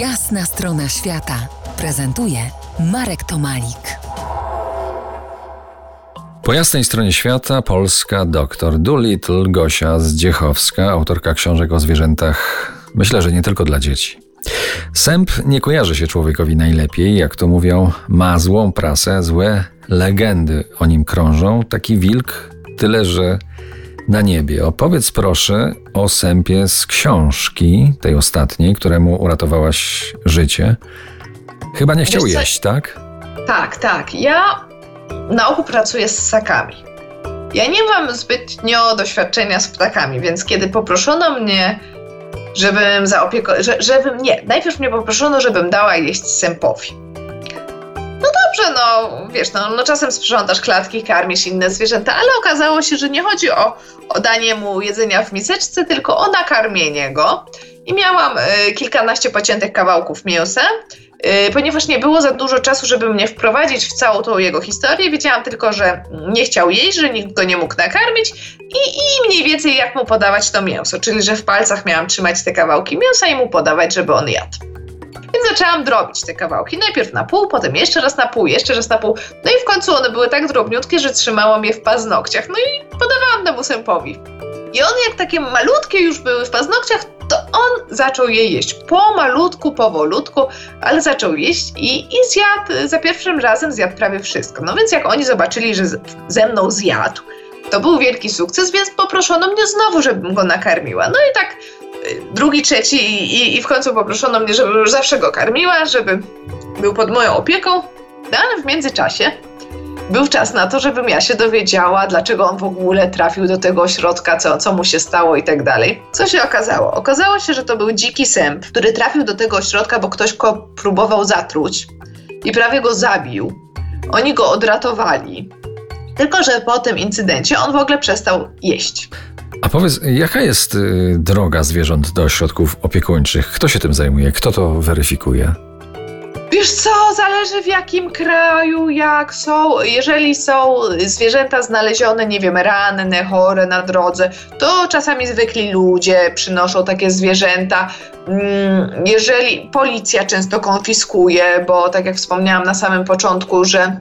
Jasna strona świata prezentuje Marek Tomalik. Po jasnej stronie świata Polska doktor Doolittle Gosia Zdziechowska, autorka książek o zwierzętach, myślę, że nie tylko dla dzieci. Sęp nie kojarzy się człowiekowi najlepiej, jak to mówią, ma złą prasę, złe legendy o nim krążą. Taki wilk, tyle że na niebie. Opowiedz proszę o sępie z książki, tej ostatniej, któremu uratowałaś życie. Chyba nie chciał jeść, tak? Tak, tak. Ja na ogół pracuję z ssakami. Ja nie mam zbytnio doświadczenia z ptakami, więc kiedy poproszono mnie, żebym zaopiekował, że, żebym, nie, najpierw mnie poproszono, żebym dała jeść sępowi. No dobrze, no wiesz, no, no czasem sprzątasz klatki, karmisz inne zwierzęta, ale okazało się, że nie chodzi o, o danie mu jedzenia w miseczce, tylko o nakarmienie go. I miałam y, kilkanaście pociętych kawałków mięsa, y, ponieważ nie było za dużo czasu, żeby mnie wprowadzić w całą tą jego historię. Wiedziałam tylko, że nie chciał jeść, że nikt go nie mógł nakarmić i, i mniej więcej jak mu podawać to mięso, czyli że w palcach miałam trzymać te kawałki mięsa i mu podawać, żeby on jadł. Zaczęłam drobić te kawałki. Najpierw na pół, potem jeszcze raz na pół, jeszcze raz na pół. No i w końcu one były tak drobniutkie, że trzymałam je w paznokciach. No i podawałam temu sępowi. I one jak takie malutkie już były w paznokciach, to on zaczął je jeść. Pomalutku, powolutku, ale zaczął jeść i, i zjadł, za pierwszym razem zjadł prawie wszystko. No więc jak oni zobaczyli, że z- ze mną zjadł, to był wielki sukces, więc poproszono mnie znowu, żebym go nakarmiła. No i tak drugi, trzeci i, i, w końcu poproszono mnie, żebym już zawsze go karmiła, żeby był pod moją opieką. No ale w międzyczasie był czas na to, żebym ja się dowiedziała, dlaczego on w ogóle trafił do tego ośrodka, co, co mu się stało i tak dalej. Co się okazało? Okazało się, że to był dziki sęp, który trafił do tego ośrodka, bo ktoś go próbował zatruć i prawie go zabił. Oni go odratowali. Tylko, że po tym incydencie on w ogóle przestał jeść. A powiedz, jaka jest y, droga zwierząt do ośrodków opiekuńczych? Kto się tym zajmuje? Kto to weryfikuje? Wiesz co, zależy w jakim kraju, jak są. Jeżeli są zwierzęta znalezione, nie wiem, ranne, chore na drodze, to czasami zwykli ludzie przynoszą takie zwierzęta. Mm, Jeżeli policja często konfiskuje, bo tak jak wspomniałam na samym początku, że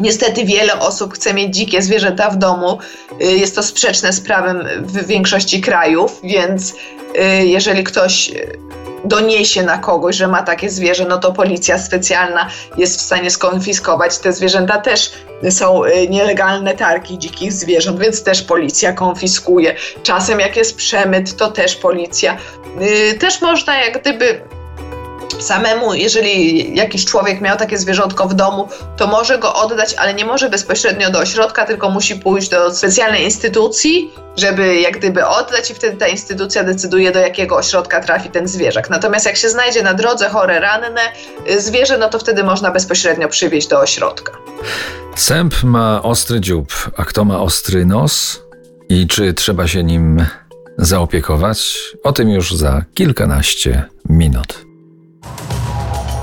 Niestety wiele osób chce mieć dzikie zwierzęta w domu. Y, Jest to sprzeczne z prawem w większości krajów, więc y, jeżeli ktoś y, doniesie na kogoś, że ma takie zwierzę, no to policja specjalna jest w stanie skonfiskować. Te zwierzęta też są nielegalne targi dzikich zwierząt, więc też policja konfiskuje. Czasem jak jest przemyt, to też policja. Też można jak gdyby samemu, jeżeli jakiś człowiek miał takie zwierzątko w domu, to może go oddać, ale nie może bezpośrednio do ośrodka, tylko musi pójść do specjalnej instytucji, żeby jak gdyby oddać i wtedy ta instytucja decyduje, do jakiego ośrodka trafi ten zwierzak. Natomiast jak się znajdzie na drodze chore, ranne y, zwierzę, no to wtedy można bezpośrednio przywieźć do ośrodka. Sęp ma ostry dziób, a kto ma ostry nos? I czy trzeba się nim zaopiekować? O tym już za kilkanaście minut.